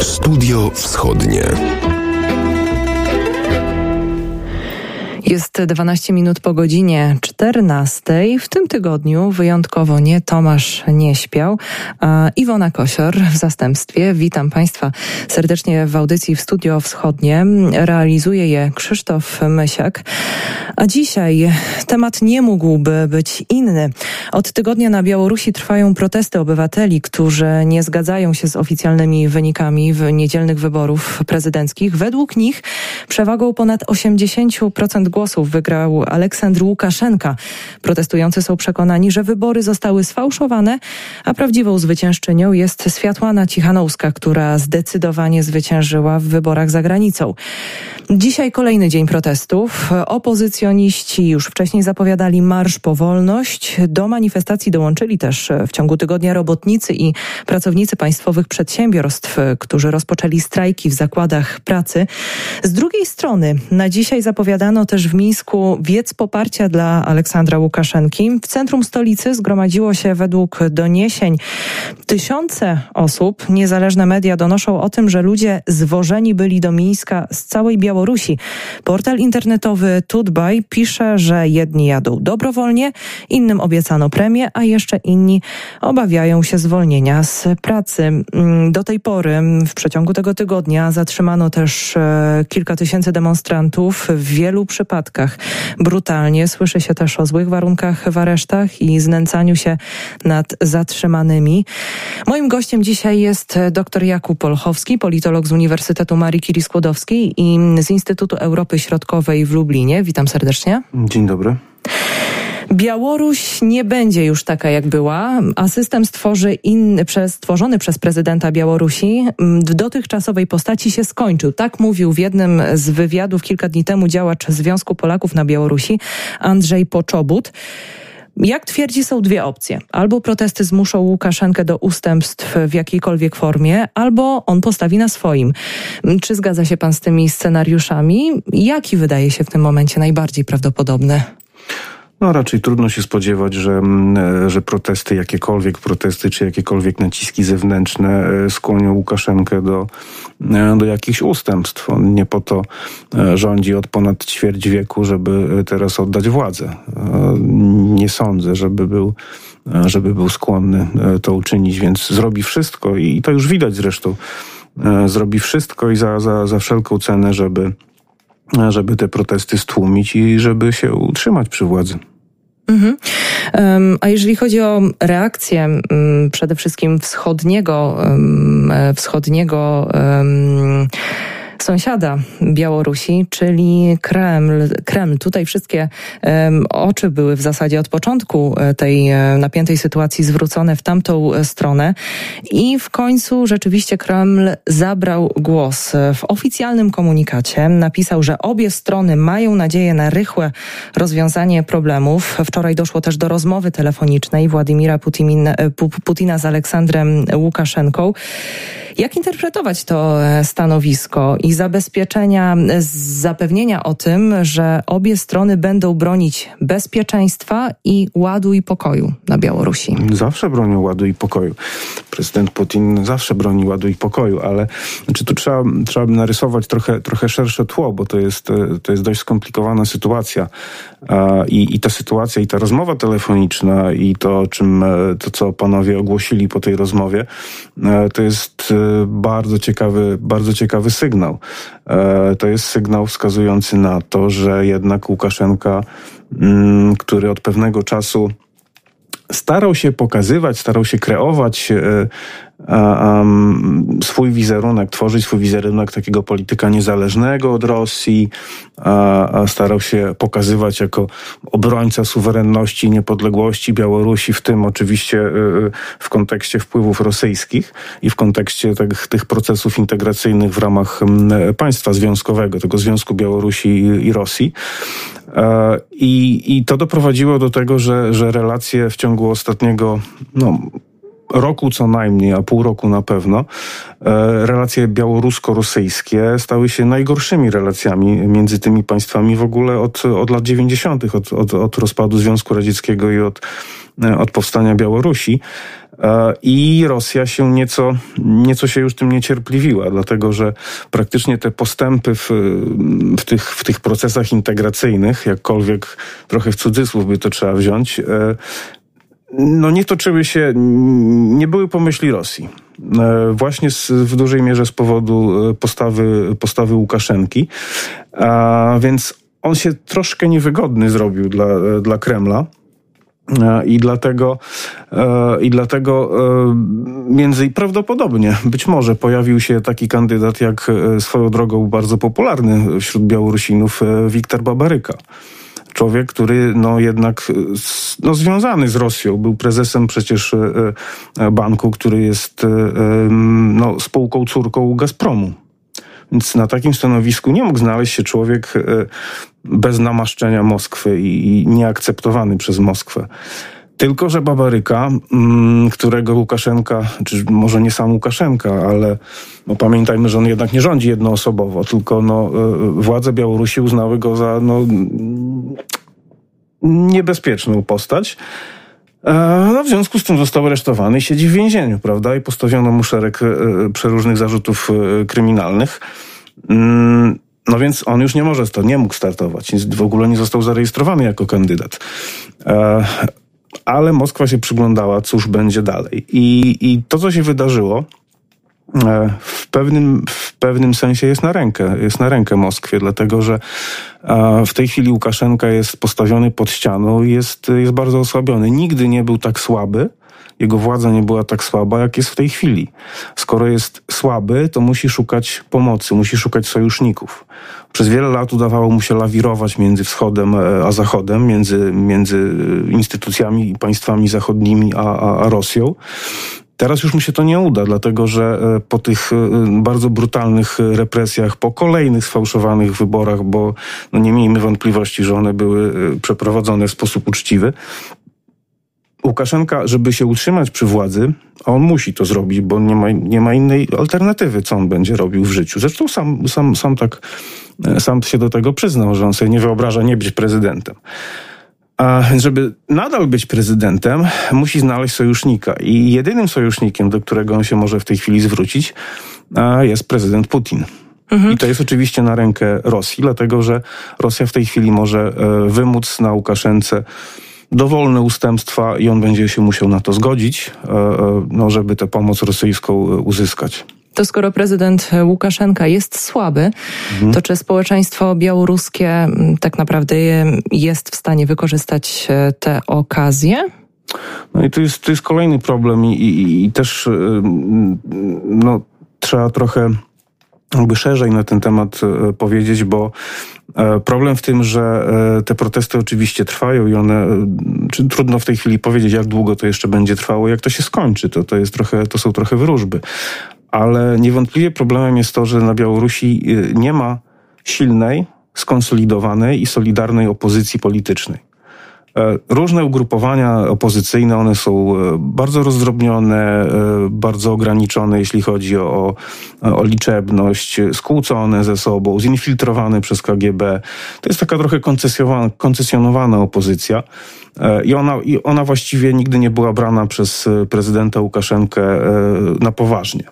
Studio Wschodnie. Jest 12 minut po godzinie 14. W tym tygodniu wyjątkowo nie Tomasz nie śpiał, a Iwona Kosior w zastępstwie. Witam Państwa serdecznie w audycji w Studio Wschodnie. Realizuje je Krzysztof Mysiak. A dzisiaj temat nie mógłby być inny. Od tygodnia na Białorusi trwają protesty obywateli, którzy nie zgadzają się z oficjalnymi wynikami w niedzielnych wyborów prezydenckich. Według nich przewagą ponad 80% głosów wygrał Aleksandr Łukaszenka. Protestujący są przekonani, że wybory zostały sfałszowane, a prawdziwą zwyciężczynią jest Światłana Cichanowska, która zdecydowanie zwyciężyła w wyborach za granicą. Dzisiaj kolejny dzień protestów. Opozycjoniści już wcześniej zapowiadali marsz po wolność. Do manifestacji dołączyli też w ciągu tygodnia robotnicy i pracownicy państwowych przedsiębiorstw, którzy rozpoczęli strajki w zakładach pracy. Z drugiej strony na dzisiaj zapowiadano też w Mińsku wiec poparcia dla Aleksandra Łukaszenki. W centrum stolicy zgromadziło się według doniesień tysiące osób. Niezależne media donoszą o tym, że ludzie zwożeni byli do Mińska z całej Białorusi. Portal internetowy Tutbaj pisze, że jedni jadą dobrowolnie, innym obiecano premię, a jeszcze inni obawiają się zwolnienia z pracy. Do tej pory w przeciągu tego tygodnia zatrzymano też e, kilka tysięcy demonstrantów w wielu przypadkach przypadkach brutalnie. Słyszy się też o złych warunkach w aresztach i znęcaniu się nad zatrzymanymi. Moim gościem dzisiaj jest dr Jakub Olchowski, politolog z Uniwersytetu Marii Curie-Skłodowskiej i z Instytutu Europy Środkowej w Lublinie. Witam serdecznie. Dzień dobry. Białoruś nie będzie już taka, jak była, a system stworzy inny, przez, stworzony przez prezydenta Białorusi w dotychczasowej postaci się skończył. Tak mówił w jednym z wywiadów kilka dni temu działacz Związku Polaków na Białorusi, Andrzej Poczobut. Jak twierdzi, są dwie opcje. Albo protesty zmuszą Łukaszenkę do ustępstw w jakiejkolwiek formie, albo on postawi na swoim. Czy zgadza się pan z tymi scenariuszami? Jaki wydaje się w tym momencie najbardziej prawdopodobny? No raczej trudno się spodziewać, że, mm, e, że protesty, jakiekolwiek protesty, czy jakiekolwiek naciski zewnętrzne e, skłonią Łukaszenkę do, e, do jakichś ustępstw. On nie po to rządzi od ponad ćwierć wieku, żeby teraz oddać władzę. Nie sądzę, żeby był, żeby był skłonny to uczynić, więc zrobi wszystko i to już widać zresztą. Zrobi wszystko i za, za, za wszelką cenę, żeby żeby te protesty stłumić i żeby się utrzymać przy władzy. Mhm. A jeżeli chodzi o reakcję um, przede wszystkim wschodniego, um, wschodniego sąsiada Białorusi, czyli Kreml. Kreml. Tutaj wszystkie um, oczy były w zasadzie od początku e, tej e, napiętej sytuacji zwrócone w tamtą e, stronę i w końcu rzeczywiście Kreml zabrał głos. W oficjalnym komunikacie napisał, że obie strony mają nadzieję na rychłe rozwiązanie problemów. Wczoraj doszło też do rozmowy telefonicznej Władimira Putin, Putina z Aleksandrem Łukaszenką. Jak interpretować to stanowisko i zabezpieczenia, zapewnienia o tym, że obie strony będą bronić bezpieczeństwa i ładu i pokoju na Białorusi. Zawsze bronią ładu i pokoju. Prezydent Putin zawsze broni ładu i pokoju, ale znaczy, tu trzeba, trzeba narysować trochę, trochę szersze tło, bo to jest, to jest dość skomplikowana sytuacja. I, I ta sytuacja, i ta rozmowa telefoniczna, i to, czym, to, co panowie ogłosili po tej rozmowie, e, to jest e, bardzo ciekawy, bardzo ciekawy sygnał. E, to jest sygnał wskazujący na to, że jednak Łukaszenka, mm, który od pewnego czasu starał się pokazywać, starał się kreować swój wizerunek, tworzyć swój wizerunek takiego polityka niezależnego od Rosji, a, starał się pokazywać jako obrońca suwerenności i niepodległości Białorusi, w tym oczywiście y, y, w kontekście wpływów rosyjskich i w kontekście tych, tych procesów integracyjnych w ramach państwa związkowego, tego Związku Białorusi i, i Rosji. E, I, I to doprowadziło do tego, że, że relacje w ciągu ostatniego, no, roku co najmniej, a pół roku na pewno, e, relacje białorusko-rosyjskie stały się najgorszymi relacjami między tymi państwami w ogóle od, od lat 90., od, od, od rozpadu Związku Radzieckiego i od, e, od powstania Białorusi. I Rosja się nieco, nieco się już tym niecierpliwiła, dlatego że praktycznie te postępy w, w, tych, w tych procesach integracyjnych, jakkolwiek trochę w cudzysłów by to trzeba wziąć, no nie toczyły się, nie były pomyśli Rosji. E, właśnie z, w dużej mierze z powodu e, postawy, postawy Łukaszenki. A więc on się troszkę niewygodny zrobił dla, e, dla Kremla. I dlatego, I dlatego między prawdopodobnie, być może pojawił się taki kandydat jak swoją drogą bardzo popularny wśród Białorusinów, Wiktor Babaryka człowiek, który no jednak no, związany z Rosją, był prezesem przecież e, e, banku, który jest no, spółką córką Gazpromu. Więc na takim stanowisku nie mógł znaleźć się człowiek bez namaszczenia Moskwy i nieakceptowany przez Moskwę. Tylko, że Babaryka, mm, którego Łukaszenka, czy może nie sam Łukaszenka, ale no pamiętajmy, że on jednak nie rządzi jednoosobowo, tylko no, e, władze Białorusi uznały go za no, niebezpieczną postać. E, no, w związku z tym został aresztowany i siedzi w więzieniu, prawda? I postawiono mu szereg e, przeróżnych zarzutów kryminalnych. Mm, no więc on już nie może, nie mógł startować, w ogóle nie został zarejestrowany jako kandydat ale Moskwa się przyglądała, cóż będzie dalej. I, i to, co się wydarzyło, e, w pewnym, w pewnym sensie jest na rękę, jest na rękę Moskwie, dlatego że e, w tej chwili Łukaszenka jest postawiony pod ścianą jest, jest bardzo osłabiony. Nigdy nie był tak słaby, jego władza nie była tak słaba, jak jest w tej chwili. Skoro jest słaby, to musi szukać pomocy, musi szukać sojuszników. Przez wiele lat udawało mu się lawirować między wschodem e, a zachodem, między, między instytucjami i państwami zachodnimi a, a, a Rosją. Teraz już mu się to nie uda, dlatego że e, po tych e, bardzo brutalnych represjach, po kolejnych sfałszowanych wyborach, bo no nie miejmy wątpliwości, że one były przeprowadzone w sposób uczciwy, Łukaszenka, żeby się utrzymać przy władzy, a on musi to zrobić, bo nie ma, nie ma innej alternatywy, co on będzie robił w życiu. Zresztą sam, sam, sam tak, e, sam się do tego przyznał, że on sobie nie wyobraża nie być prezydentem. A żeby nadal być prezydentem, musi znaleźć sojusznika. I jedynym sojusznikiem, do którego on się może w tej chwili zwrócić, jest prezydent Putin. Mhm. I to jest oczywiście na rękę Rosji, dlatego że Rosja w tej chwili może e, wymóc na Łukaszence dowolne ustępstwa i on będzie się musiał na to zgodzić, e, e, no, żeby tę pomoc rosyjską e, uzyskać. To skoro prezydent Łukaszenka jest słaby, mhm. to czy społeczeństwo białoruskie tak naprawdę jest w stanie wykorzystać tę okazję? No i to jest, to jest kolejny problem i, i, i też no, trzeba trochę jakby szerzej na ten temat powiedzieć, bo problem w tym, że e, te protesty oczywiście trwają i one, e, czy trudno w tej chwili powiedzieć, jak długo to jeszcze będzie trwało, jak to się skończy. To, to, jest trochę, to są trochę wróżby. Ale niewątpliwie problemem jest to, że na Białorusi nie ma silnej, skonsolidowanej i solidarnej opozycji politycznej. E, różne ugrupowania opozycyjne, one są e, bardzo rozdrobnione, e, bardzo ograniczone, jeśli chodzi o, o liczebność, skłócone ze sobą, zinfiltrowane przez KGB. To jest taka trochę koncesjonowana opozycja. I ona, I ona właściwie nigdy nie była brana przez prezydenta Łukaszenkę na poważnie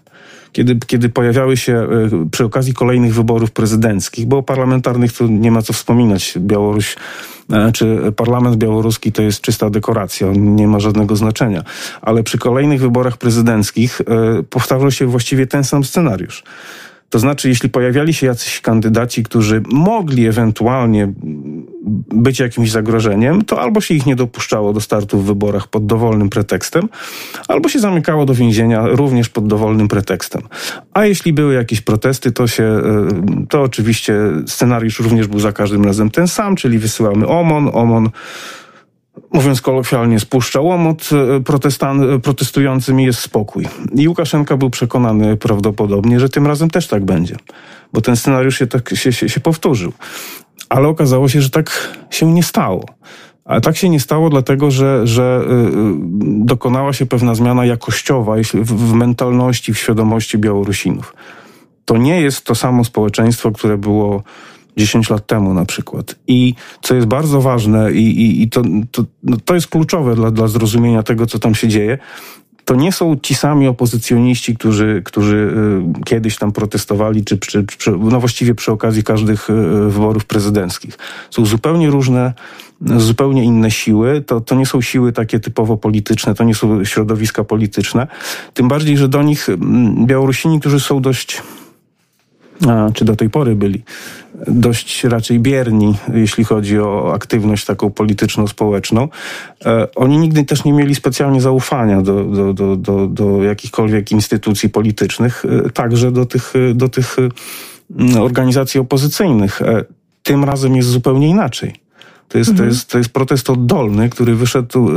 kiedy, kiedy pojawiały się e, przy okazji kolejnych wyborów prezydenckich, bo parlamentarnych tu nie ma co wspominać. Białoruś e, czy parlament białoruski to jest czysta dekoracja, nie ma żadnego znaczenia. Ale przy kolejnych wyborach prezydenckich e, powtarzał się właściwie ten sam scenariusz. To znaczy, jeśli pojawiali się jacyś kandydaci, którzy mogli ewentualnie być jakimś zagrożeniem, to albo się ich nie dopuszczało do startu w wyborach pod dowolnym pretekstem, albo się zamykało do więzienia również pod dowolnym pretekstem. A jeśli były jakieś protesty, to się, e, to oczywiście scenariusz również był za każdym razem ten sam, czyli wysyłamy OMON, OMON mówiąc kolokwialnie, spuszcza łomot e, protestan- protestującym jest spokój. I Łukaszenka był przekonany prawdopodobnie, że tym razem też tak będzie, bo ten scenariusz się, tak, się, się, się powtórzył. Ale okazało się, że tak się nie stało. Ale tak się nie stało, dlatego że, że y, dokonała się pewna zmiana jakościowa w mentalności, w świadomości Białorusinów. To nie jest to samo społeczeństwo, które było 10 lat temu na przykład. I co jest bardzo ważne i, i, i to, to, no to jest kluczowe dla, dla zrozumienia tego, co tam się dzieje, to nie są ci sami opozycjoniści, którzy, którzy kiedyś tam protestowali, czy, czy, czy no właściwie przy okazji każdych wyborów prezydenckich. Są zupełnie różne zupełnie inne siły. To, to nie są siły takie typowo polityczne, to nie są środowiska polityczne. Tym bardziej, że do nich mm, Białorusini, którzy są dość czy do tej pory byli dość raczej bierni, jeśli chodzi o aktywność taką polityczno-społeczną. E, oni nigdy też nie mieli specjalnie zaufania do, do, do, do, do jakichkolwiek instytucji politycznych, e, także do tych, do tych organizacji opozycyjnych. E, tym razem jest zupełnie inaczej. To jest, mhm. to jest, to jest protest oddolny, który wyszedł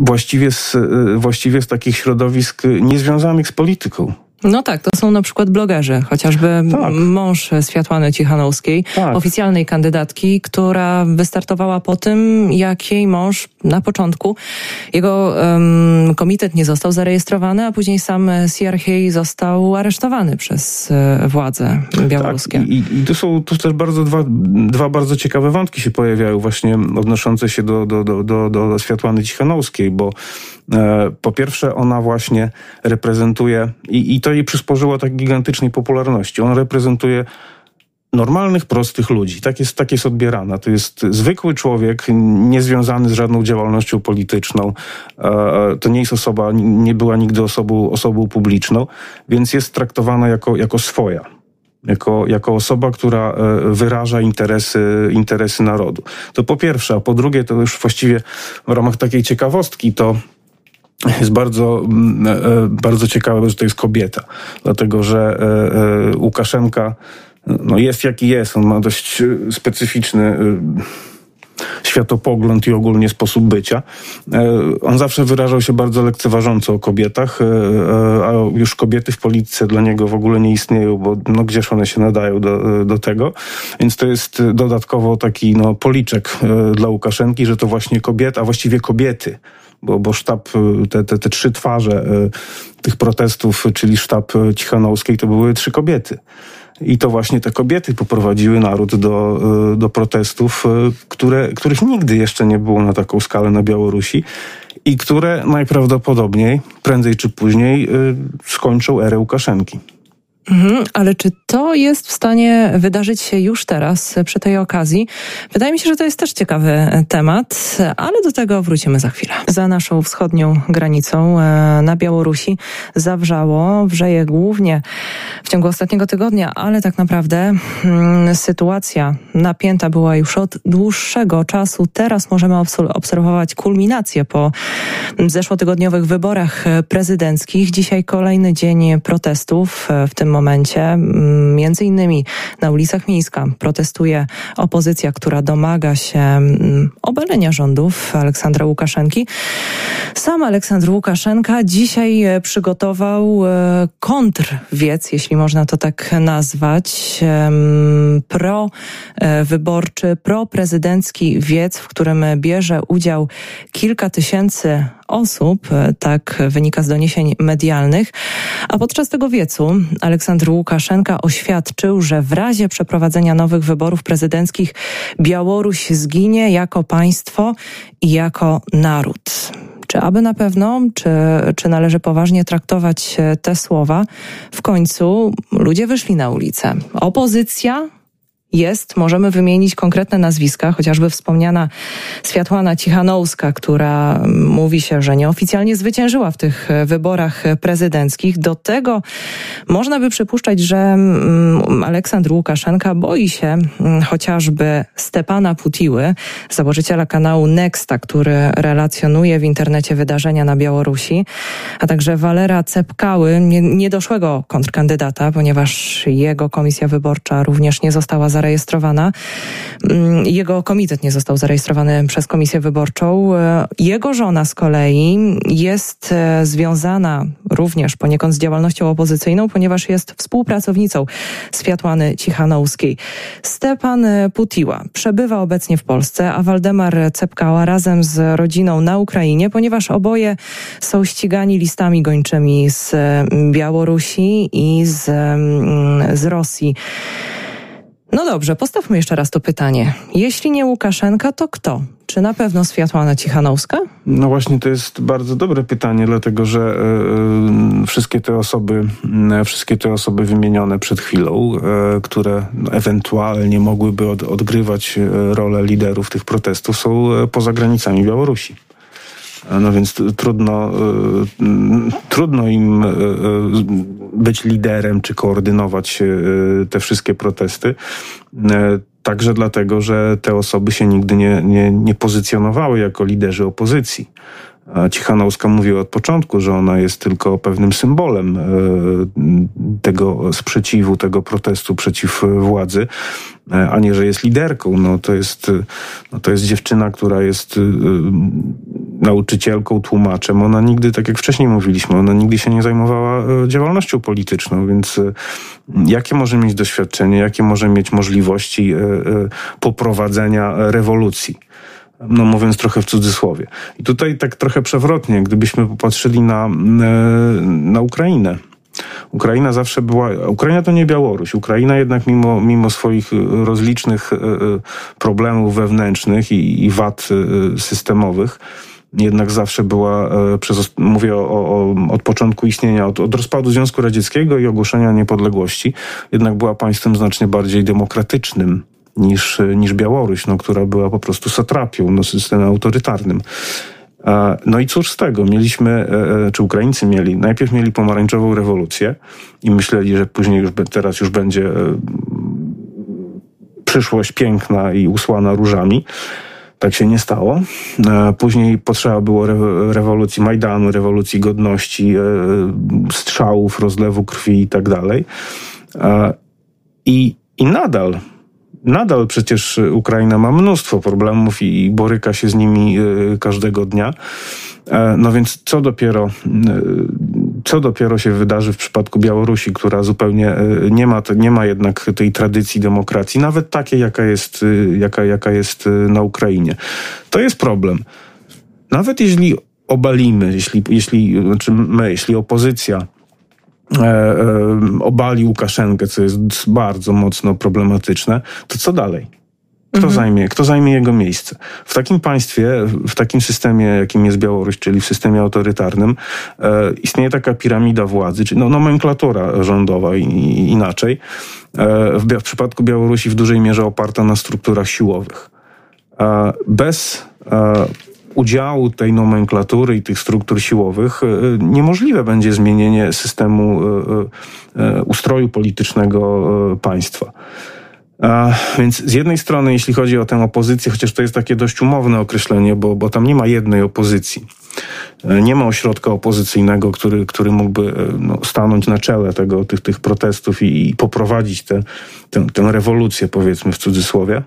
właściwie z, właściwie z takich środowisk niezwiązanych z polityką. No tak, to są na przykład blogerzy, chociażby tak. mąż Światłany Cichanowskiej, tak. oficjalnej kandydatki, która wystartowała po tym, jak jej mąż na początku, jego um, komitet nie został zarejestrowany, a później sam CRH został aresztowany przez e, władze białoruskie. Tak. I, i tu są tu też bardzo dwa, dwa bardzo ciekawe wątki się pojawiają właśnie odnoszące się do, do, do, do, do Światłany Cichanowskiej, bo e, po pierwsze ona właśnie reprezentuje i, i to jej przysporzyło tak gigantycznej popularności. On reprezentuje normalnych, prostych ludzi. Tak jest, tak jest odbierana. To jest zwykły człowiek, niezwiązany z żadną działalnością polityczną. E, to nie jest osoba, nie była nigdy osobą, osobą publiczną, więc jest traktowana jako, jako swoja. Jako, jako osoba, która e, wyraża interesy, interesy narodu. To po pierwsze, a po drugie, to już właściwie w ramach takiej ciekawostki, to jest bardzo, mm, e, bardzo ciekawe, że to jest kobieta, dlatego że e, e, Łukaszenka no jest jaki jest, on ma dość specyficzny światopogląd i ogólnie sposób bycia. On zawsze wyrażał się bardzo lekceważąco o kobietach, a już kobiety w polityce dla niego w ogóle nie istnieją, bo no gdzież one się nadają do, do tego. Więc to jest dodatkowo taki no, policzek dla Łukaszenki, że to właśnie kobieta, a właściwie kobiety bo, bo sztab, y, te, te, te trzy twarze y, tych protestów, czyli sztab Cichanowskiej, to były trzy kobiety. I to właśnie te kobiety poprowadziły naród do, y, do protestów, które, których nigdy jeszcze nie było na taką skalę na Białorusi i które najprawdopodobniej, prędzej czy później, skończą erę Łukaszenki. Mhm, ale czy to jest w stanie wydarzyć się już teraz, przy tej okazji? Wydaje mi się, że to jest też ciekawy temat, ale do tego wrócimy za chwilę. Za naszą wschodnią granicą e, na Białorusi zawrzało, wrzeje głównie w ciągu ostatniego tygodnia, ale tak naprawdę hmm, sytuacja napięta była już od dłuższego czasu. Teraz możemy obserwować kulminację po zeszłotygodniowych wyborach prezydenckich. Dzisiaj kolejny dzień protestów, e, w tym momencie. Mm, między innymi na ulicach Mińska protestuje opozycja, która domaga się mm, obalenia rządów Aleksandra Łukaszenki. Sam Aleksandr Łukaszenka dzisiaj e, przygotował e, kontrwiec, jeśli można to tak nazwać, pro-wyborczy, pro-prezydencki wiec, w którym bierze udział kilka tysięcy osób, e, tak wynika z doniesień medialnych. A podczas tego wiecu Aleksandr Łukaszenka oświadczył, że w razie przeprowadzenia nowych wyborów prezydenckich Białoruś zginie jako państwo i jako naród. Czy aby na pewno, czy, czy należy poważnie traktować te słowa? W końcu ludzie wyszli na ulicę. Opozycja jest, możemy wymienić konkretne nazwiska, chociażby wspomniana Światłana Cichanowska, która mówi się, że nieoficjalnie zwyciężyła w tych e, wyborach prezydenckich. Do tego można by przypuszczać, że mm, Aleksandr Łukaszenka boi się mm, chociażby Stepana Putiły, założyciela kanału Nexta, który relacjonuje w internecie wydarzenia na Białorusi, a także Walera Cepkały, niedoszłego kontrkandydata, ponieważ jego komisja wyborcza również nie została zarejestrowana zarejestrowana. Mm, jego komitet nie został zarejestrowany przez komisję wyborczą. E, jego żona z kolei jest e, związana również poniekąd z działalnością opozycyjną, ponieważ jest współpracownicą Światłany Cichanowskiej. Stepan Putiła przebywa obecnie w Polsce, a Waldemar Cepkała razem z rodziną na Ukrainie, ponieważ oboje są ścigani listami gończymi z Białorusi i z, mm, z Rosji. No dobrze, postawmy jeszcze raz to pytanie. Jeśli nie Łukaszenka, to kto? Czy na pewno Światłana Cichanowska? No właśnie, to jest bardzo dobre pytanie, dlatego że y, wszystkie te osoby, y, wszystkie te osoby wymienione przed chwilą, y, które ewentualnie mogłyby od, odgrywać rolę liderów tych protestów, są poza granicami Białorusi. No więc trudno, trudno im być liderem czy koordynować te wszystkie protesty. Także dlatego, że te osoby się nigdy nie, nie, nie pozycjonowały jako liderzy opozycji. Cichanowska mówiła od początku, że ona jest tylko pewnym symbolem e, tego sprzeciwu, tego protestu przeciw władzy, e, a nie, że jest liderką. No to jest, no to jest dziewczyna, która jest e, nauczycielką, tłumaczem. Ona nigdy, tak jak wcześniej mówiliśmy, ona nigdy się nie zajmowała działalnością polityczną, więc jakie może mieć doświadczenie, jakie może mieć możliwości poprowadzenia rewolucji? no mówiąc trochę w cudzysłowie. I tutaj tak trochę przewrotnie, gdybyśmy popatrzyli na, e, na Ukrainę. Ukraina zawsze była. Ukraina to nie Białoruś. Ukraina jednak, mimo, mimo swoich rozlicznych e, e, problemów wewnętrznych i, i wad systemowych, jednak zawsze była, przez, mówię o, o, od początku istnienia, od, od rozpadu Związku Radzieckiego i ogłoszenia niepodległości, jednak była państwem znacznie bardziej demokratycznym niż, niż Białoruś, no, która była po prostu satrapią, no, systemem autorytarnym. No i cóż z tego? Mieliśmy, e, e, czy Ukraińcy mieli, najpierw mieli pomarańczową rewolucję i myśleli, że później już, teraz już będzie e, przyszłość piękna i usłana różami. Tak się nie stało. Później potrzeba było rewolucji Majdanu, rewolucji godności, strzałów, rozlewu krwi i tak dalej. I, i nadal nadal przecież Ukraina ma mnóstwo problemów i boryka się z nimi e, każdego dnia. E, no więc co dopiero, e, co dopiero się wydarzy w przypadku Białorusi, która zupełnie nie ma, nie ma jednak tej tradycji demokracji, nawet takiej, jaka jest, jaka, jaka jest na Ukrainie. To jest problem. Nawet jeśli obalimy, jeśli, jeśli, znaczy my, jeśli opozycja E, e, obali Łukaszenkę, co jest bardzo mocno problematyczne, to co dalej? Kto, mhm. zajmie, kto zajmie jego miejsce? W takim państwie, w takim systemie, jakim jest Białoruś, czyli w systemie autorytarnym, e, istnieje taka piramida władzy, czyli no, nomenklatura rządowa i, i inaczej. E, w, w, przypadku Białorusi w dużej mierze oparta na strukturach siłowych. E, bez e, udziału tej nomenklatury i tych struktur siłowych e, niemożliwe będzie zmienienie systemu e, ustroju politycznego państwa. Więc z jednej strony, jeśli chodzi o tę opozycję, chociaż to jest takie dość umowne określenie, bo, bo tam nie ma jednej opozycji. Nie ma ośrodka opozycyjnego, który, który mógłby no, stanąć na czele tego, tych, tych protestów i, i poprowadzić tę, tę, tę rewolucję, powiedzmy w cudzysłowie.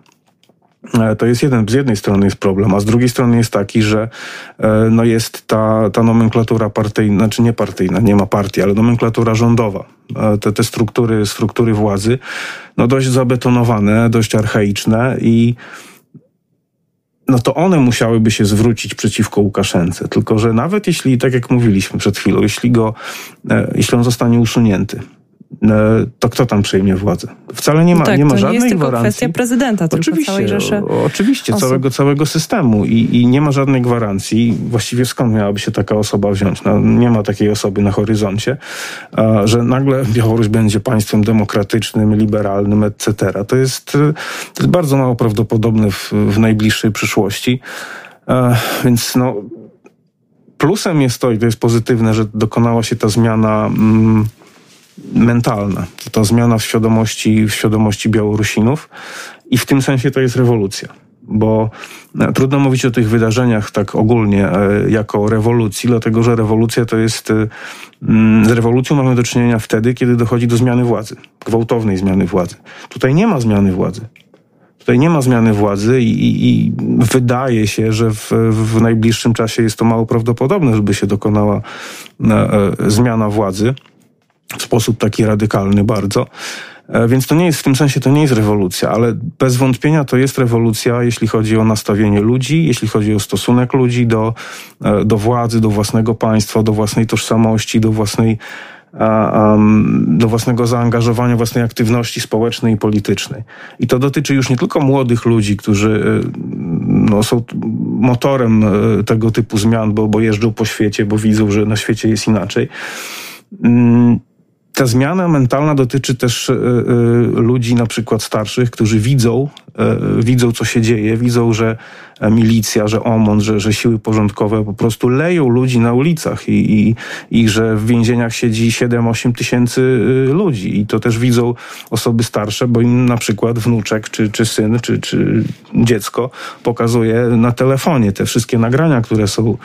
E, to jest jeden, z jednej strony jest problem, a z drugiej strony jest taki, że e, no jest ta, ta nomenklatura partyjna, znaczy nie partyjna, nie ma partii, ale nomenklatura rządowa. E, te, te struktury, struktury władzy, no dość zabetonowane, dość archaiczne i no to one musiałyby się zwrócić przeciwko Łukaszence. Tylko, że nawet jeśli, tak jak mówiliśmy przed chwilą, jeśli go, jeśli on zostanie usunięty, to kto tam przejmie władzę? Wcale nie ma, tak, nie ma to żadnej nie jest tylko gwarancji. kwestia prezydenta, tylko oczywiście, całej rzeszy Oczywiście, osób. całego, całego systemu I, i nie ma żadnej gwarancji. Właściwie skąd miałaby się taka osoba wziąć? No, nie ma takiej osoby na horyzoncie, że nagle Białoruś będzie państwem demokratycznym, liberalnym, etc. To jest, to jest bardzo mało prawdopodobne w, w najbliższej przyszłości. Więc no, plusem jest to, i to jest pozytywne, że dokonała się ta zmiana mm, mentalna. To zmiana w świadomości, w świadomości Białorusinów i w tym sensie to jest rewolucja. Bo e, trudno mówić o tych wydarzeniach tak ogólnie e, jako rewolucji, dlatego że rewolucja to jest. E, mm, z rewolucją mamy do czynienia wtedy, kiedy dochodzi do zmiany władzy, gwałtownej zmiany władzy. Tutaj nie ma zmiany władzy. Tutaj nie ma zmiany władzy i, i, i wydaje się, że w, w, najbliższym czasie jest to mało prawdopodobne, żeby się dokonała e, zmiana władzy w sposób taki radykalny bardzo. E, więc to nie jest w tym sensie, to nie jest rewolucja, ale bez wątpienia to jest rewolucja, jeśli chodzi o nastawienie ludzi, jeśli chodzi o stosunek ludzi do, e, do władzy, do własnego państwa, do własnej tożsamości, do własnej do własnego zaangażowania, własnej aktywności społecznej i politycznej. I to dotyczy już nie tylko młodych ludzi, którzy no, są motorem tego typu zmian, bo, bo jeżdżą po świecie, bo widzą, że na świecie jest inaczej. Ta zmiana mentalna dotyczy też ludzi na przykład starszych, którzy widzą, widzą co się dzieje, widzą, że milicja, że OMON, że, że siły porządkowe po prostu leją ludzi na ulicach i, i, i że w więzieniach siedzi 7-8 tysięcy y, ludzi. I to też widzą osoby starsze, bo im na przykład wnuczek, czy, czy syn, czy, czy dziecko pokazuje na telefonie te wszystkie nagrania, które są,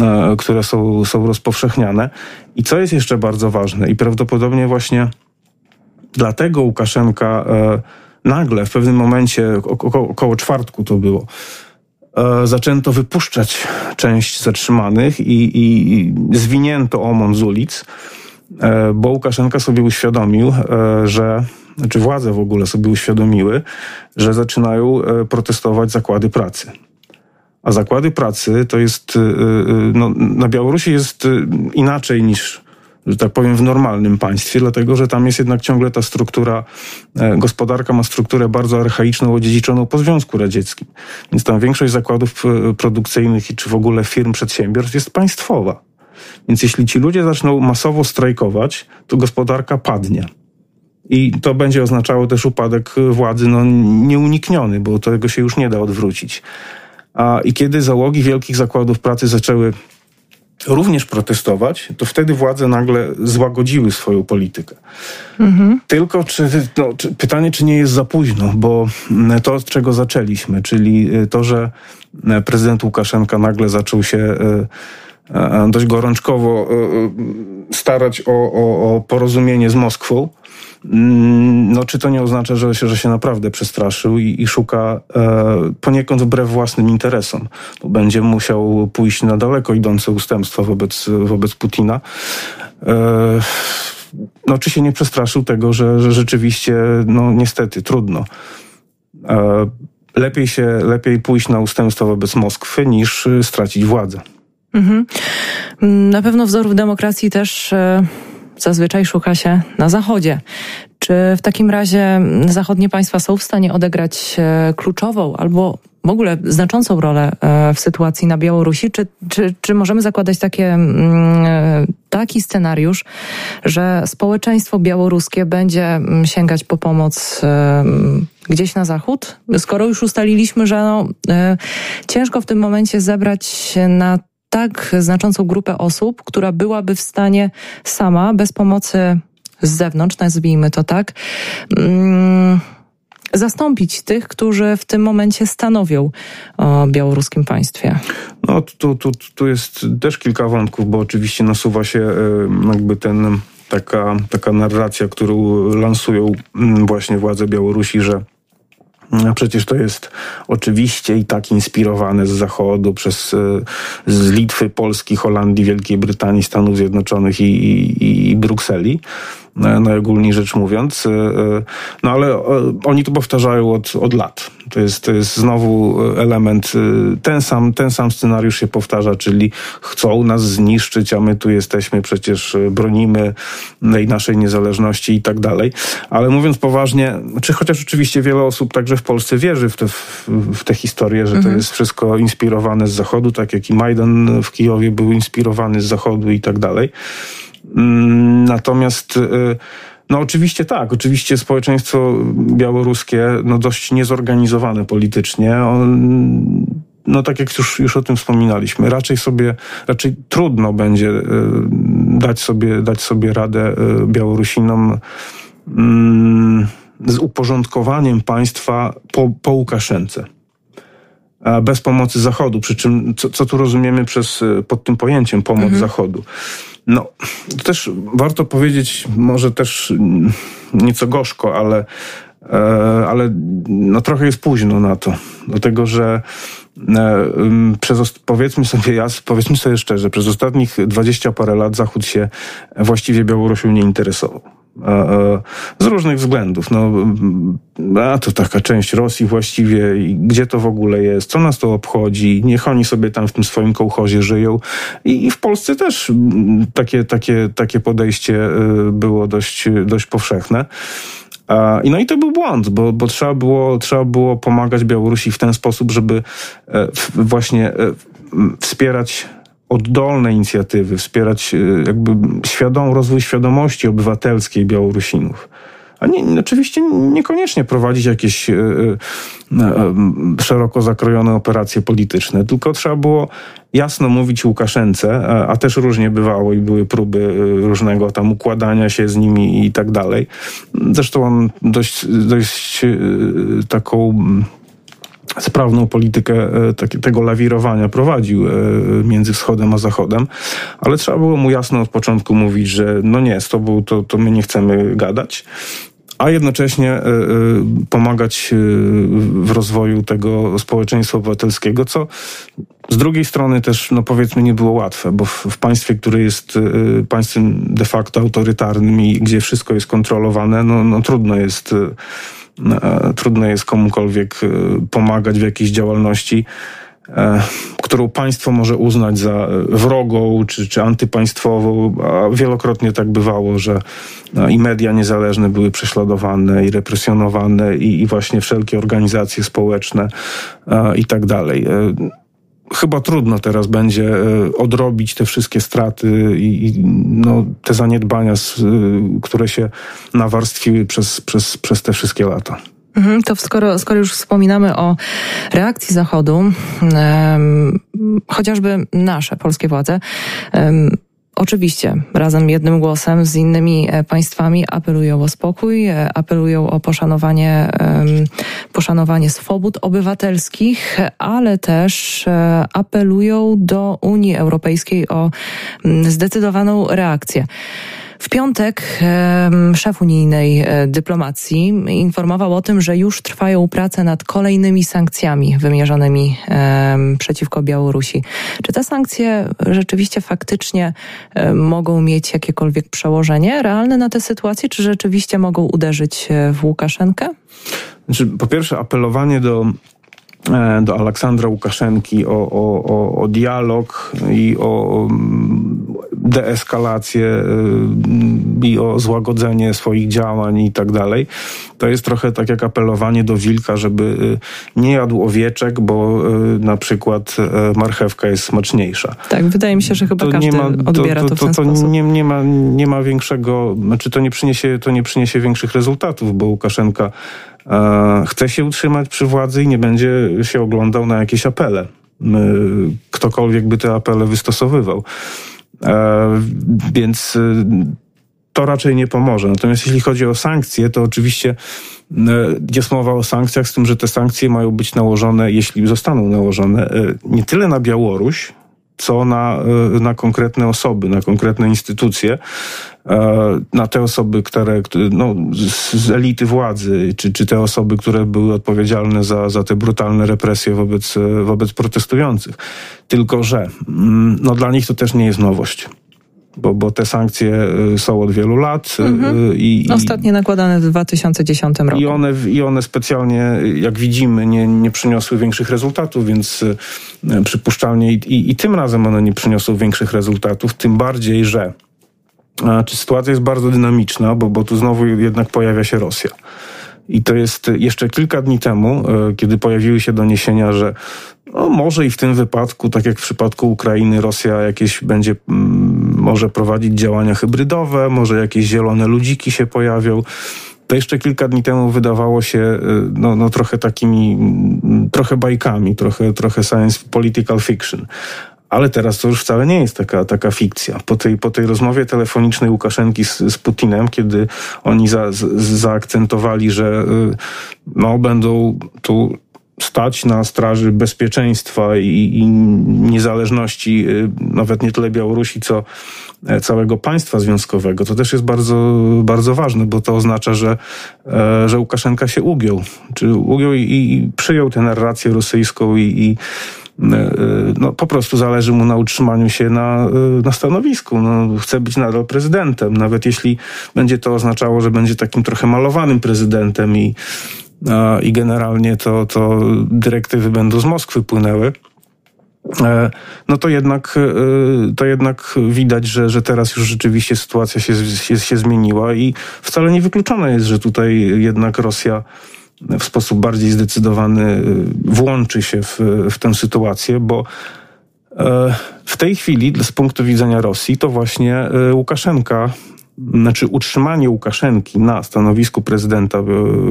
e, które są, są rozpowszechniane. I co jest jeszcze bardzo ważne i prawdopodobnie właśnie dlatego Łukaszenka e, nagle w pewnym momencie, około, około czwartku to było, E, zaczęto wypuszczać część zatrzymanych i, i zwinięto OMON z ulic, e, bo Łukaszenka sobie uświadomił, e, że znaczy władze w ogóle sobie uświadomiły, że zaczynają protestować zakłady pracy. A zakłady pracy to jest, no, na Białorusi jest inaczej niż że tak powiem, w normalnym państwie, dlatego że tam jest jednak ciągle ta struktura, e, gospodarka ma strukturę bardzo archaiczną, odziedziczoną po Związku Radzieckim. Więc tam większość zakładów e, produkcyjnych czy w ogóle firm, przedsiębiorstw jest państwowa. Więc jeśli ci ludzie zaczną masowo strajkować, to gospodarka padnie. I to będzie oznaczało też upadek władzy no, nieunikniony, bo tego się już nie da odwrócić. A, I kiedy załogi wielkich zakładów pracy zaczęły również protestować, to wtedy władze nagle złagodziły swoją politykę. Mhm. Tylko czy, no, czy, pytanie, czy nie jest za późno, bo to, od czego zaczęliśmy, czyli y, to, że y, prezydent Łukaszenka nagle zaczął się y, dość gorączkowo starać o, o, o porozumienie z Moskwą, Mm, no czy to nie oznacza, że się, że się naprawdę przestraszył i, i szuka e, poniekąd wbrew własnym interesom, będzie musiał pójść na daleko idące ustępstwa wobec, wobec Putina. E, no czy się nie przestraszył tego, że, że rzeczywiście, no niestety, trudno. E, lepiej się, lepiej pójść na ustępstwa wobec Moskwy niż stracić władzę. Mhm. Na pewno wzorów demokracji też e, zazwyczaj szuka się na Zachodzie. Czy w takim razie zachodnie państwa są w stanie odegrać e, kluczową albo w ogóle znaczącą rolę e, w sytuacji na Białorusi? Czy, czy, czy możemy zakładać takie, mm, e, taki scenariusz, że społeczeństwo białoruskie będzie mm, sięgać po pomoc gdzieś na zachód? Skoro już ustaliliśmy, że no, ciężko w tym momencie zebrać na tak znaczącą grupę osób, która byłaby w stanie sama, bez pomocy z zewnątrz, nazwijmy to tak, mm, zastąpić tych, którzy w tym momencie stanowią o białoruskim państwie? No, tu, tu, tu jest też kilka wątków, bo oczywiście nasuwa się jakby ten taka, taka narracja, którą lansują mm, właśnie władze Białorusi, że no, przecież to jest oczywiście i tak inspirowane z Zachodu, przez, e, z Litwy, Polski, Holandii, Wielkiej Brytanii, Stanów Zjednoczonych i, i, i Brukseli najogólniej rzecz mówiąc. E, e, no ale oni to powtarzają od, od lat. To jest, to jest znowu element, ten sam, ten sam scenariusz się powtarza, czyli chcą nas zniszczyć, a my tu jesteśmy, przecież bronimy naszej niezależności i tak dalej. Ale mówiąc poważnie, czy chociaż oczywiście wiele osób także w Polsce wierzy w te, w, w te historie, że mhm. to jest wszystko inspirowane z Zachodu, tak jak i Majdan w Kijowie był inspirowany z Zachodu i tak dalej. Mm, natomiast y, no oczywiście tak, oczywiście społeczeństwo białoruskie no dość niezorganizowane politycznie. On, no tak jak już, już o tym wspominaliśmy, raczej sobie, raczej trudno będzie y, dać sobie, dać sobie radę y, Białorusinom mm, z uporządkowaniem państwa po, po Łukaszence bez pomocy Zachodu. Przy czym, co, co tu rozumiemy przez, pod tym pojęciem pomoc mhm. Zachodu? No, to też warto powiedzieć, może też nieco gorzko, ale, e, ale no trochę jest późno na to. Dlatego, że e, przez, powiedzmy sobie jas, powiedzmy sobie szczerze, przez ostatnich dwadzieścia parę lat Zachód się właściwie Białorusią nie interesował. Z różnych względów. No, a to taka część Rosji właściwie, gdzie to w ogóle jest, co nas to obchodzi, niech oni sobie tam w tym swoim kołchozie żyją. I, i w Polsce też takie, takie, takie podejście y, było dość, dość powszechne. I no i to był błąd, bo, bo trzeba, było, trzeba było pomagać Białorusi w ten sposób, żeby właśnie wspierać oddolne inicjatywy, wspierać jakby świadom, rozwój świadomości obywatelskiej Białorusinów a nie, oczywiście niekoniecznie prowadzić jakieś e, e, e, szeroko zakrojone operacje polityczne, tylko trzeba było jasno mówić Łukaszence, a, a też różnie bywało i były próby różnego tam układania się z nimi i tak dalej. Zresztą on dość, dość taką sprawną politykę tego lawirowania prowadził między wschodem a zachodem, ale trzeba było mu jasno od początku mówić, że no nie, z tobą to, to my nie chcemy gadać a jednocześnie e, e, pomagać e, w rozwoju tego społeczeństwa obywatelskiego, co z drugiej strony też, no powiedzmy, nie było łatwe, bo w, w, państwie, które jest państwem de facto autorytarnym i gdzie wszystko jest kontrolowane, no, no trudno jest trudno jest komukolwiek pomagać w jakiejś działalności, E, którą państwo może uznać za e, wrogą czy, czy antypaństwową, a wielokrotnie tak bywało, że no, i media niezależne były prześladowane i represjonowane i, i właśnie wszelkie organizacje społeczne e, i tak dalej chyba trudno teraz będzie odrobić te wszystkie straty i, no, te zaniedbania, które się nawarstwiły przez, przez, przez te wszystkie lata. Mhm, to skoro, skoro już wspominamy o reakcji Zachodu, um, chociażby nasze polskie władze, um, Oczywiście, razem jednym głosem z innymi e, państwami apelują o spokój, e, apelują o poszanowanie, poszanowanie swobód obywatelskich, ale też e, apelują do Unii Europejskiej o zdecydowaną reakcję. W piątek szef unijnej e, dyplomacji informował o tym, że już trwają prace nad kolejnymi sankcjami wymierzonymi przeciwko Białorusi. Czy te sankcje rzeczywiście faktycznie mogą mieć jakiekolwiek przełożenie realne na tę sytuację, czy rzeczywiście mogą uderzyć e, w Łukaszenkę? Znaczy, po pierwsze, apelowanie do e, do Aleksandra Łukaszenki o, o, o, o dialog i o deeskalację y, i o złagodzenie swoich działań i tak dalej. To jest trochę tak jak apelowanie do wilka, żeby y, nie jadł owieczek, bo y, na przykład marchewka jest smaczniejsza. Tak, wydaje mi się, że chyba to każdy ma, odbiera to, to, to, to, to nie, nie, ma, nie ma większego, znaczy to nie przyniesie, to nie przyniesie większych rezultatów, bo Łukaszenka e, chce się utrzymać przy władzy i nie będzie się oglądał na jakieś apele. Ktokolwiek by te apele wystosowywał. E, więc y, to raczej nie pomoże. Natomiast jeśli chodzi o sankcje, to oczywiście y, jest mowa o sankcjach, z tym, że te sankcje mają być nałożone, jeśli zostaną nałożone, y, nie tyle na Białoruś, co na, na konkretne osoby, na konkretne instytucje, e, na te osoby, które no, z elity władzy, czy, czy te osoby, które były odpowiedzialne za, za te brutalne represje wobec, wobec protestujących. Tylko, że mm, no, dla nich to też nie jest nowość bo, bo te sankcje y, są od wielu lat. Y, mhm. I, Ostatnie nakładane w 2010 roku. I one, I one specjalnie, jak widzimy, nie, nie przyniosły większych rezultatów, więc y, przypuszczalnie i, i tym razem one nie przyniosą większych rezultatów, tym bardziej, że czy sytuacja jest bardzo dynamiczna, bo, bo tu znowu jednak pojawia się Rosja. I to jest jeszcze kilka dni temu, kiedy pojawiły się doniesienia, że no może i w tym wypadku, tak jak w przypadku Ukrainy, Rosja jakieś będzie mm, może prowadzić działania hybrydowe, może jakieś zielone ludziki się pojawią. To jeszcze kilka dni temu wydawało się y, no, no trochę takimi, mm, trochę bajkami, trochę, trochę science political fiction. Ale teraz to już wcale nie jest taka, taka fikcja. Po tej, po tej rozmowie telefonicznej Łukaszenki z, z Putinem, kiedy oni za, z, zaakcentowali, że y, no, będą tu stać na straży bezpieczeństwa i, i, niezależności y, nawet nie tyle Białorusi, co e, całego państwa związkowego. To też jest bardzo, bardzo ważne, bo to oznacza, że, e, że Łukaszenka się ugiął. Czy ugiął i, i przyjął tę narrację rosyjską i, i no, po prostu zależy mu na utrzymaniu się na, na stanowisku. No, chce być nadal prezydentem, nawet jeśli będzie to oznaczało, że będzie takim trochę malowanym prezydentem i, i generalnie to, to dyrektywy będą z Moskwy płynęły. e, no to jednak, e, to jednak widać, że, że teraz już rzeczywiście sytuacja się, się, się zmieniła i wcale niewykluczone jest, że tutaj jednak Rosja w sposób bardziej zdecydowany włączy się w, w tę sytuację, bo w tej chwili z punktu widzenia Rosji to właśnie Łukaszenka znaczy utrzymanie Łukaszenki na stanowisku prezydenta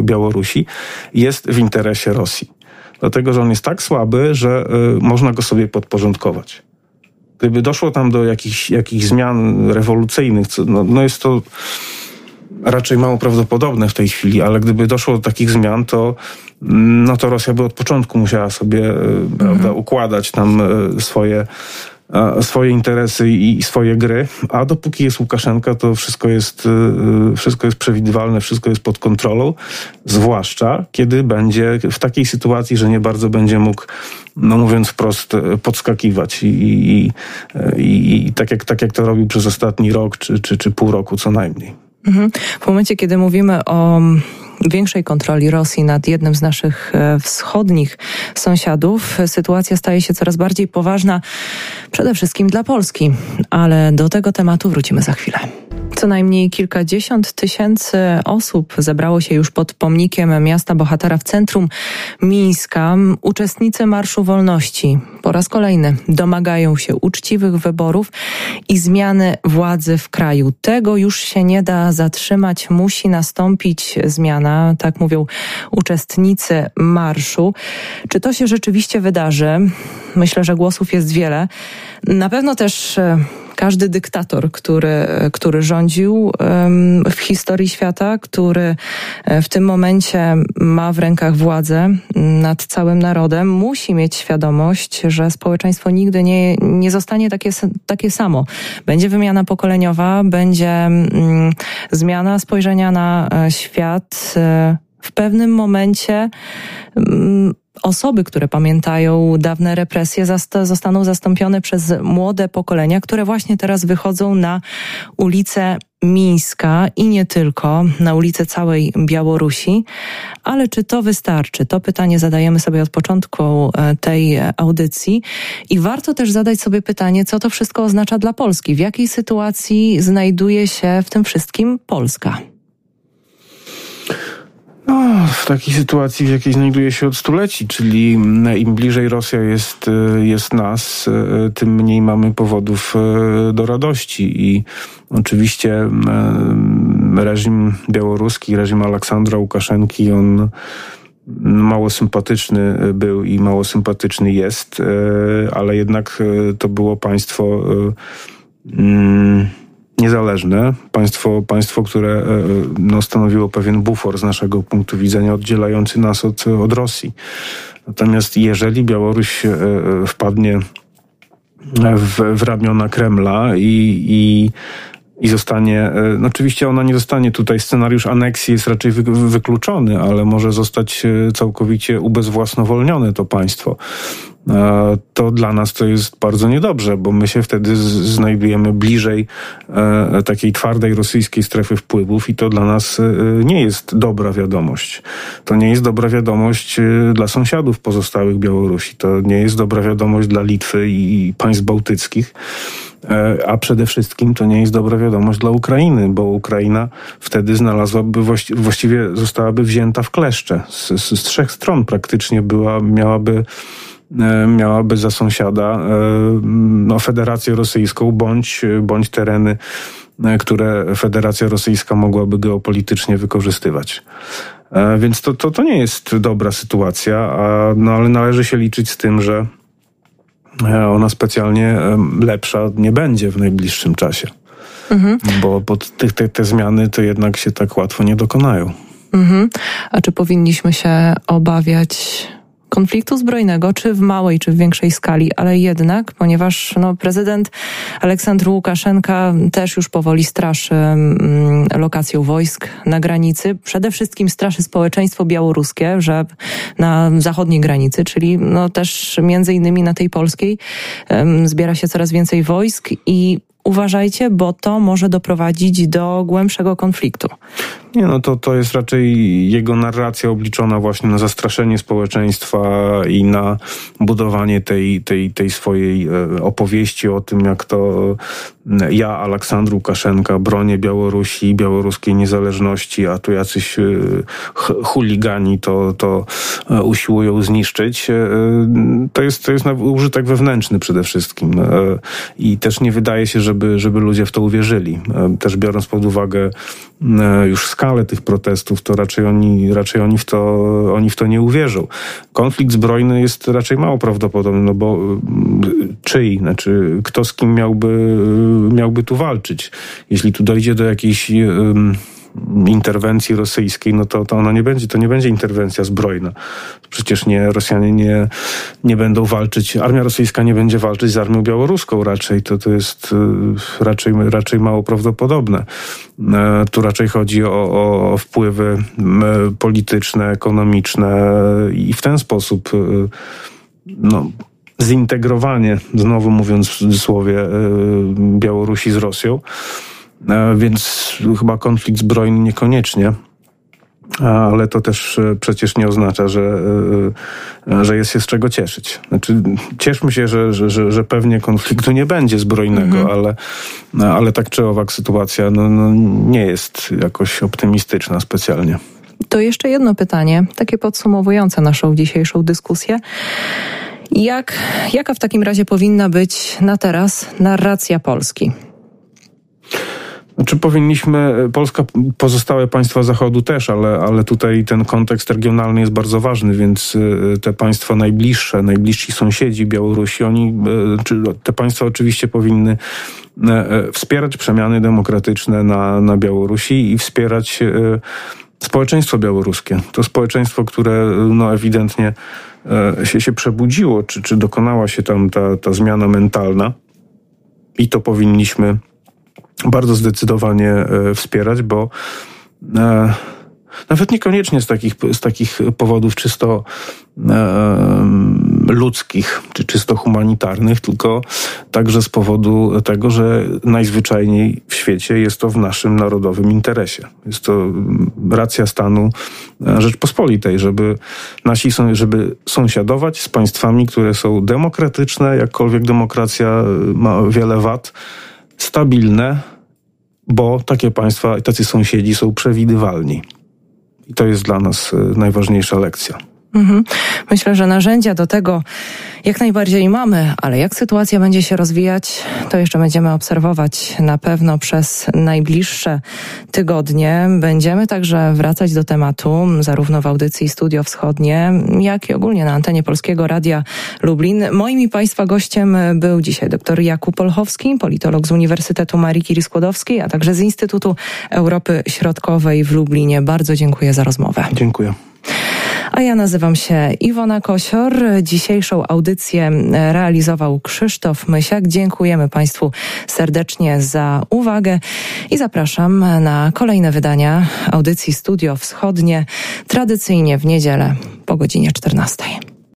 Białorusi jest w interesie Rosji. Dlatego, że on jest tak słaby, że y, można go sobie podporządkować. Gdyby doszło tam do jakichś, jakichś zmian rewolucyjnych, no, no jest to raczej mało prawdopodobne w tej chwili, ale gdyby doszło do takich zmian, to, mm, no to Rosja by od początku musiała sobie mhm. prawda, układać tam y, swoje swoje interesy i swoje gry, a dopóki jest Łukaszenka, to wszystko jest, wszystko jest przewidywalne, wszystko jest pod kontrolą, zwłaszcza kiedy będzie w takiej sytuacji, że nie bardzo będzie mógł, no mówiąc wprost, podskakiwać i, i, i, i tak, jak, tak jak to robił przez ostatni rok czy, czy, czy pół roku co najmniej. Mhm. W momencie, kiedy mówimy o większej kontroli Rosji nad jednym z naszych e, wschodnich sąsiadów, sytuacja staje się coraz bardziej poważna, przede wszystkim dla Polski. Ale do tego tematu wrócimy za chwilę. Co najmniej kilkadziesiąt tysięcy osób zebrało się już pod pomnikiem miasta bohatera w centrum Mińska. Uczestnicy Marszu Wolności po raz kolejny domagają się uczciwych wyborów i zmiany władzy w kraju. Tego już się nie da zatrzymać, musi nastąpić zmiana, tak mówią uczestnicy marszu. Czy to się rzeczywiście wydarzy? Myślę, że głosów jest wiele. Na pewno też e, każdy dyktator, który, który rządził w historii świata, który e, w tym momencie ma w rękach władzę nad całym narodem, musi mieć świadomość, że społeczeństwo nigdy nie, nie zostanie takie, takie samo. Będzie wymiana pokoleniowa, będzie zmiana spojrzenia na e, świat. E, w pewnym momencie osoby, które pamiętają dawne represje, zostaną zastąpione przez młode pokolenia, które właśnie teraz wychodzą na ulicę Mińska i nie tylko, na ulicę całej Białorusi. Ale czy to wystarczy? To pytanie zadajemy sobie od początku e, tej audycji i warto też zadać sobie pytanie, co to wszystko oznacza dla Polski? W jakiej sytuacji znajduje się w tym wszystkim Polska? No, w takiej sytuacji, w jakiej znajduje się od stuleci, czyli im bliżej Rosja jest, e, jest nas, e, tym mniej mamy powodów e, do radości. I oczywiście reżim białoruski, reżim Aleksandra Łukaszenki, on mało sympatyczny był i mało sympatyczny jest, ale jednak to było państwo. Mm, niezależne, państwo, państwo które e, e, no, stanowiło pewien bufor z naszego punktu widzenia, oddzielający nas od, od Rosji. Natomiast jeżeli Białoruś e, wpadnie w, w ramiona Kremla i, i i zostanie, no oczywiście ona nie zostanie tutaj, scenariusz aneksji jest raczej wy, wykluczony, ale może zostać całkowicie ubezwłasnowolnione to państwo to dla nas to jest bardzo niedobrze, bo my się wtedy znajdujemy bliżej e, takiej twardej rosyjskiej strefy wpływów i to dla nas e, nie jest dobra wiadomość. To nie jest dobra wiadomość e, dla sąsiadów pozostałych Białorusi. To nie jest dobra wiadomość dla Litwy i państw bałtyckich. A przede wszystkim to nie jest dobra wiadomość dla Ukrainy, bo Ukraina wtedy znalazłaby, właściwie zostałaby wzięta w kleszcze. Z, z, trzech stron praktycznie była, miałaby miałaby za sąsiada e, no, Federację Rosyjską bądź, bądź tereny, e, które Federacja Rosyjska mogłaby geopolitycznie wykorzystywać. Więc to, to, to nie jest dobra sytuacja, a, no, ale należy się liczyć z tym, że ona specjalnie lepsza nie będzie w najbliższym czasie. Mhm. Bo, bo tych, te, te zmiany to jednak się tak łatwo nie dokonają. Mhm. A czy powinniśmy się obawiać konfliktu zbrojnego, czy w małej, czy w większej skali, ale jednak, ponieważ no, prezydent Aleksandr Łukaszenka też już powoli straszy mm, lokacją wojsk na granicy. Przede wszystkim straszy społeczeństwo białoruskie, że na zachodniej granicy, czyli no, też między innymi na tej polskiej zbiera się coraz więcej wojsk i uważajcie, bo to może doprowadzić do głębszego konfliktu. Nie, no to, to jest raczej jego narracja obliczona właśnie na zastraszenie społeczeństwa i na budowanie tej, tej, tej swojej e, opowieści o tym, jak to ja, Aleksandr Łukaszenka, bronię Białorusi, białoruskiej niezależności, a tu jacyś e, chuligani to, to e, usiłują zniszczyć. To jest, to jest użytek wewnętrzny przede wszystkim. I też nie wydaje się, żeby, żeby ludzie w to uwierzyli. Też biorąc pod uwagę już skalę tych protestów, to raczej oni, raczej oni, w, to, oni w to nie uwierzą. Konflikt zbrojny jest raczej mało prawdopodobny, no bo y, czyj, znaczy kto z kim miałby, y, miałby tu walczyć? Jeśli tu dojdzie do jakiejś interwencji rosyjskiej, no to, to ona nie będzie, to nie będzie interwencja zbrojna. Przecież nie, Rosjanie nie, nie będą walczyć, armia rosyjska nie będzie walczyć z armią białoruską raczej, to, to jest y, raczej, raczej mało prawdopodobne. E, tu raczej chodzi o, o wpływy polityczne, ekonomiczne i w ten sposób y, no, zintegrowanie, znowu mówiąc w cudzysłowie, y, Białorusi z Rosją. E, więc chyba konflikt zbrojny niekoniecznie. Ale to też e, przecież nie oznacza, że, e, że jest się z czego cieszyć. Znaczy, cieszmy się, że, że, że pewnie konfliktu nie będzie zbrojnego, mhm. ale, ale tak czy owak sytuacja no, no, nie jest jakoś optymistyczna specjalnie. To jeszcze jedno pytanie, takie podsumowujące naszą dzisiejszą dyskusję. Jak, jaka w takim razie powinna być na teraz narracja Polski? Czy powinniśmy, Polska, pozostałe państwa Zachodu też, ale, ale tutaj ten kontekst regionalny jest bardzo ważny, więc y, te państwa najbliższe, najbliżsi sąsiedzi Białorusi, oni, y, czy te państwa oczywiście powinny wspierać przemiany demokratyczne na, na Białorusi i wspierać społeczeństwo białoruskie. To społeczeństwo, które no, ewidentnie się, się przebudziło, czy, czy dokonała się tam ta, ta zmiana mentalna i to powinniśmy bardzo zdecydowanie e, wspierać, bo e, nawet niekoniecznie z takich, z takich powodów czysto e, ludzkich czy czysto humanitarnych, tylko także z powodu tego, że najzwyczajniej w świecie jest to w naszym narodowym interesie. Jest to racja stanu Rzeczpospolitej, żeby nasi są, żeby sąsiadować z państwami, które są demokratyczne, jakkolwiek demokracja ma wiele wad, stabilne, bo takie państwa i tacy sąsiedzi są przewidywalni. I to jest dla nas e, najważniejsza lekcja. Mhm. Myślę, że narzędzia do tego jak najbardziej mamy, ale jak sytuacja będzie się rozwijać, to jeszcze będziemy obserwować na pewno przez najbliższe tygodnie. Będziemy także wracać do tematu, zarówno w audycji Studio Wschodnie, jak i ogólnie na antenie Polskiego Radia Lublin. Moim i Państwa gościem był dzisiaj dr Jakub Olchowski, politolog z Uniwersytetu Marii Curie-Skłodowskiej, a także z Instytutu Europy Środkowej w Lublinie. Bardzo dziękuję za rozmowę. Dziękuję. A ja nazywam się Iwona Kosior. Dzisiejszą audycję realizował Krzysztof Mysiak. Dziękujemy Państwu serdecznie za uwagę i zapraszam na kolejne wydania audycji Studio Wschodnie, tradycyjnie w niedzielę po godzinie 14.